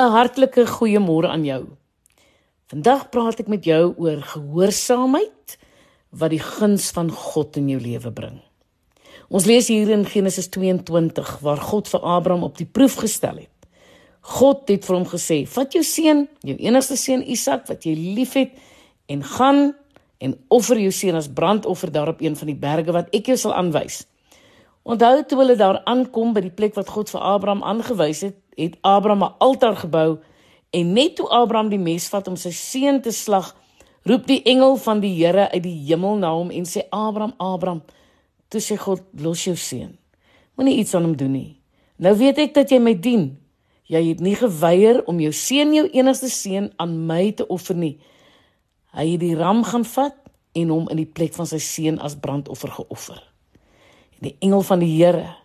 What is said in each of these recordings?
'n Hartlike goeiemôre aan jou. Vandag praat ek met jou oor gehoorsaamheid wat die guns van God in jou lewe bring. Ons lees hier in Genesis 22 waar God vir Abraham op die proef gestel het. God het vir hom gesê: "Vat jou seun, jou enigste seun Isak wat jy liefhet en gaan en offer jou seun as brandoffer daar op een van die berge wat ek jou sal aanwys." Onthou toe hulle daar aankom by die plek wat God vir Abraham aangewys het, het Abraham 'n altaar gebou en net toe Abraham die mes vat om sy seun te slag, roep die engel van die Here uit die hemel na hom en sê Abraham, Abraham, toe sê God, los jou seun. Moenie iets aan hom doen nie. Nou weet ek dat jy my dien. Jy het nie geweier om jou seun, jou enigste seun aan my te offer nie. Hy het die ram gaan vat en hom in die plek van sy seun as brandoffer geoffer. En die engel van die Here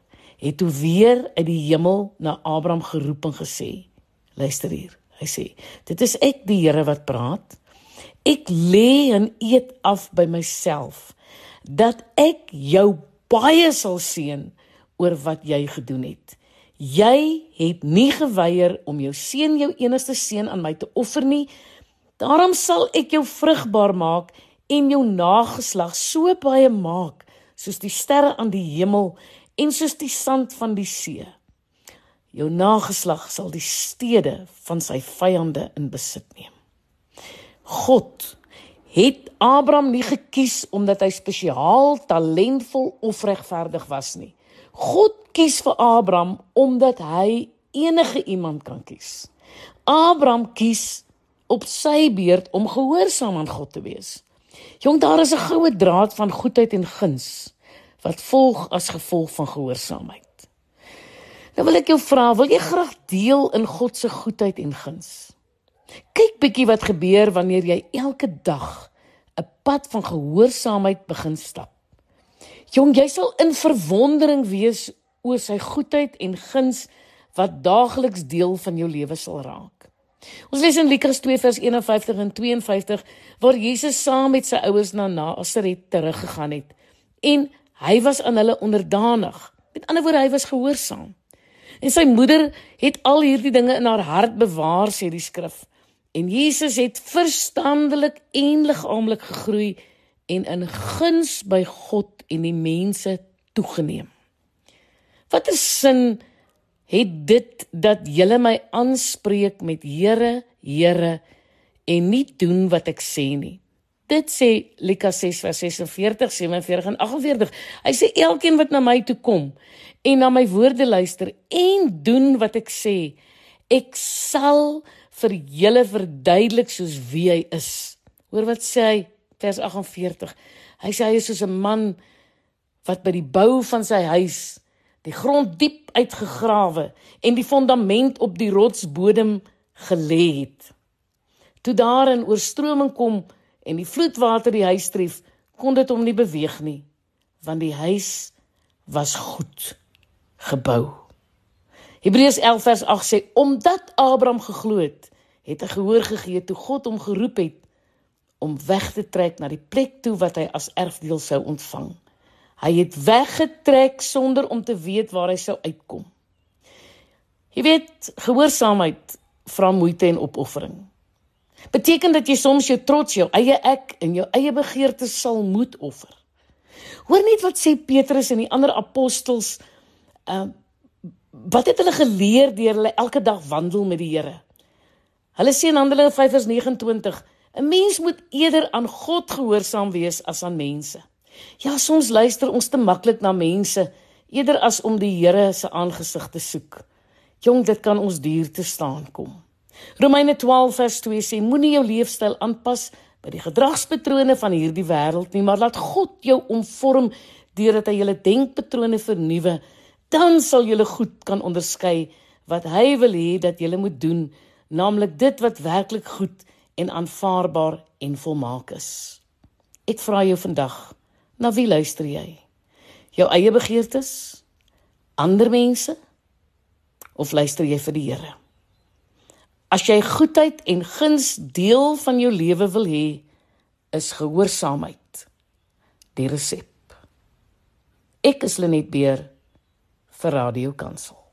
het toe weer uit die hemel na Abraham geroep en gesê: Luister hier. Hy sê: Dit is ek die Here wat praat. Ek lê en eet af by myself dat ek jou baie sal seën oor wat jy gedoen het. Jy het nie geweier om jou seun, jou enigste seun aan my te offer nie. Daarom sal ek jou vrugbaar maak en jou nageslag so baie maak soos die sterre aan die hemel en soos die sand van die see. Jou nageslag sal die stede van sy vyande in besit neem. God het Abraham nie gekies omdat hy spesiaal talentvol of regverdig was nie. God kies vir Abraham omdat hy enige iemand kan kies. Abraham kies op sy beurt om gehoorsaam aan God te wees. Jong, daar is 'n goue draad van goedheid en guns wat volg as gevolg van gehoorsaamheid. Nou wil ek jou vra, wil jy graag deel in God se goedheid en guns? Kyk bietjie wat gebeur wanneer jy elke dag 'n pad van gehoorsaamheid begin stap. Jong, jy sal in verwondering wees oor sy goedheid en guns wat daagliks deel van jou lewe sal raak. Ons lees in Lukas 2 vers 51 en 52 waar Jesus saam met sy ouers na Nasaret teruggegaan het en Hy was aan hulle onderdanig. Met ander woorde, hy was gehoorsaam. En sy moeder het al hierdie dinge in haar hart bewaar, sê die skrif. En Jesus het verstandelik en liggaamlik gegroei en in guns by God en die mense toegeneem. Watter sin het dit dat julle my aanspreek met Here, Here en nie doen wat ek sê nie? Dit sê Lukas 6 vers 46, 47 en 48. Hy sê elkeen wat na my toe kom en na my woorde luister en doen wat ek sê, ek sal vir julle verduidelik soos wie hy is. Hoor wat sê hy vers 48. Hy sê hy is soos 'n man wat by die bou van sy huis die grond diep uitgegrawe en die fondament op die rotsbodem gelê het. Toe daar 'n oorstroming kom, en die vloedwater die huis tref, kon dit hom nie beweeg nie, want die huis was goed gebou. Hebreërs 11 vers 8 sê omdat Abraham geglo het, het hy gehoor gegee toe God hom geroep het om weg te trek na die plek toe wat hy as erfdeel sou ontvang. Hy het weggetrek sonder om te weet waar hy sou uitkom. Jy weet, gehoorsaamheid vra moeite en opoffering beteken dat jy soms jou trots, jou eie ek en jou eie begeertes sal moet offer. Hoor net wat sê Petrus en die ander apostels. Ehm uh, wat het hulle geleer deur hulle elke dag wandel met die Here? Hulle sê in Handelinge 5:29, 'n mens moet eerder aan God gehoorsaam wees as aan mense. Ja, soms luister ons te maklik na mense eerder as om die Here se aangesig te soek. Jong, dit kan ons duur te staan kom. Romeine 12 vers 2 sê moenie jou leefstyl aanpas by die gedragspatrone van hierdie wêreld nie, maar laat God jou omvorm deurdat hy julle denkpatrone vernuwe. Dan sal julle goed kan onderskei wat hy wil hê dat julle moet doen, naamlik dit wat werklik goed en aanvaarbaar en volmaak is. Ek vra jou vandag, na wie luister jy? Jou eie begeertes? Ander mense? Of luister jy vir die Here? As jy goedheid en guns deel van jou lewe wil hê, is gehoorsaamheid die resep. Ek is Lenet Beer vir Radio Kansel.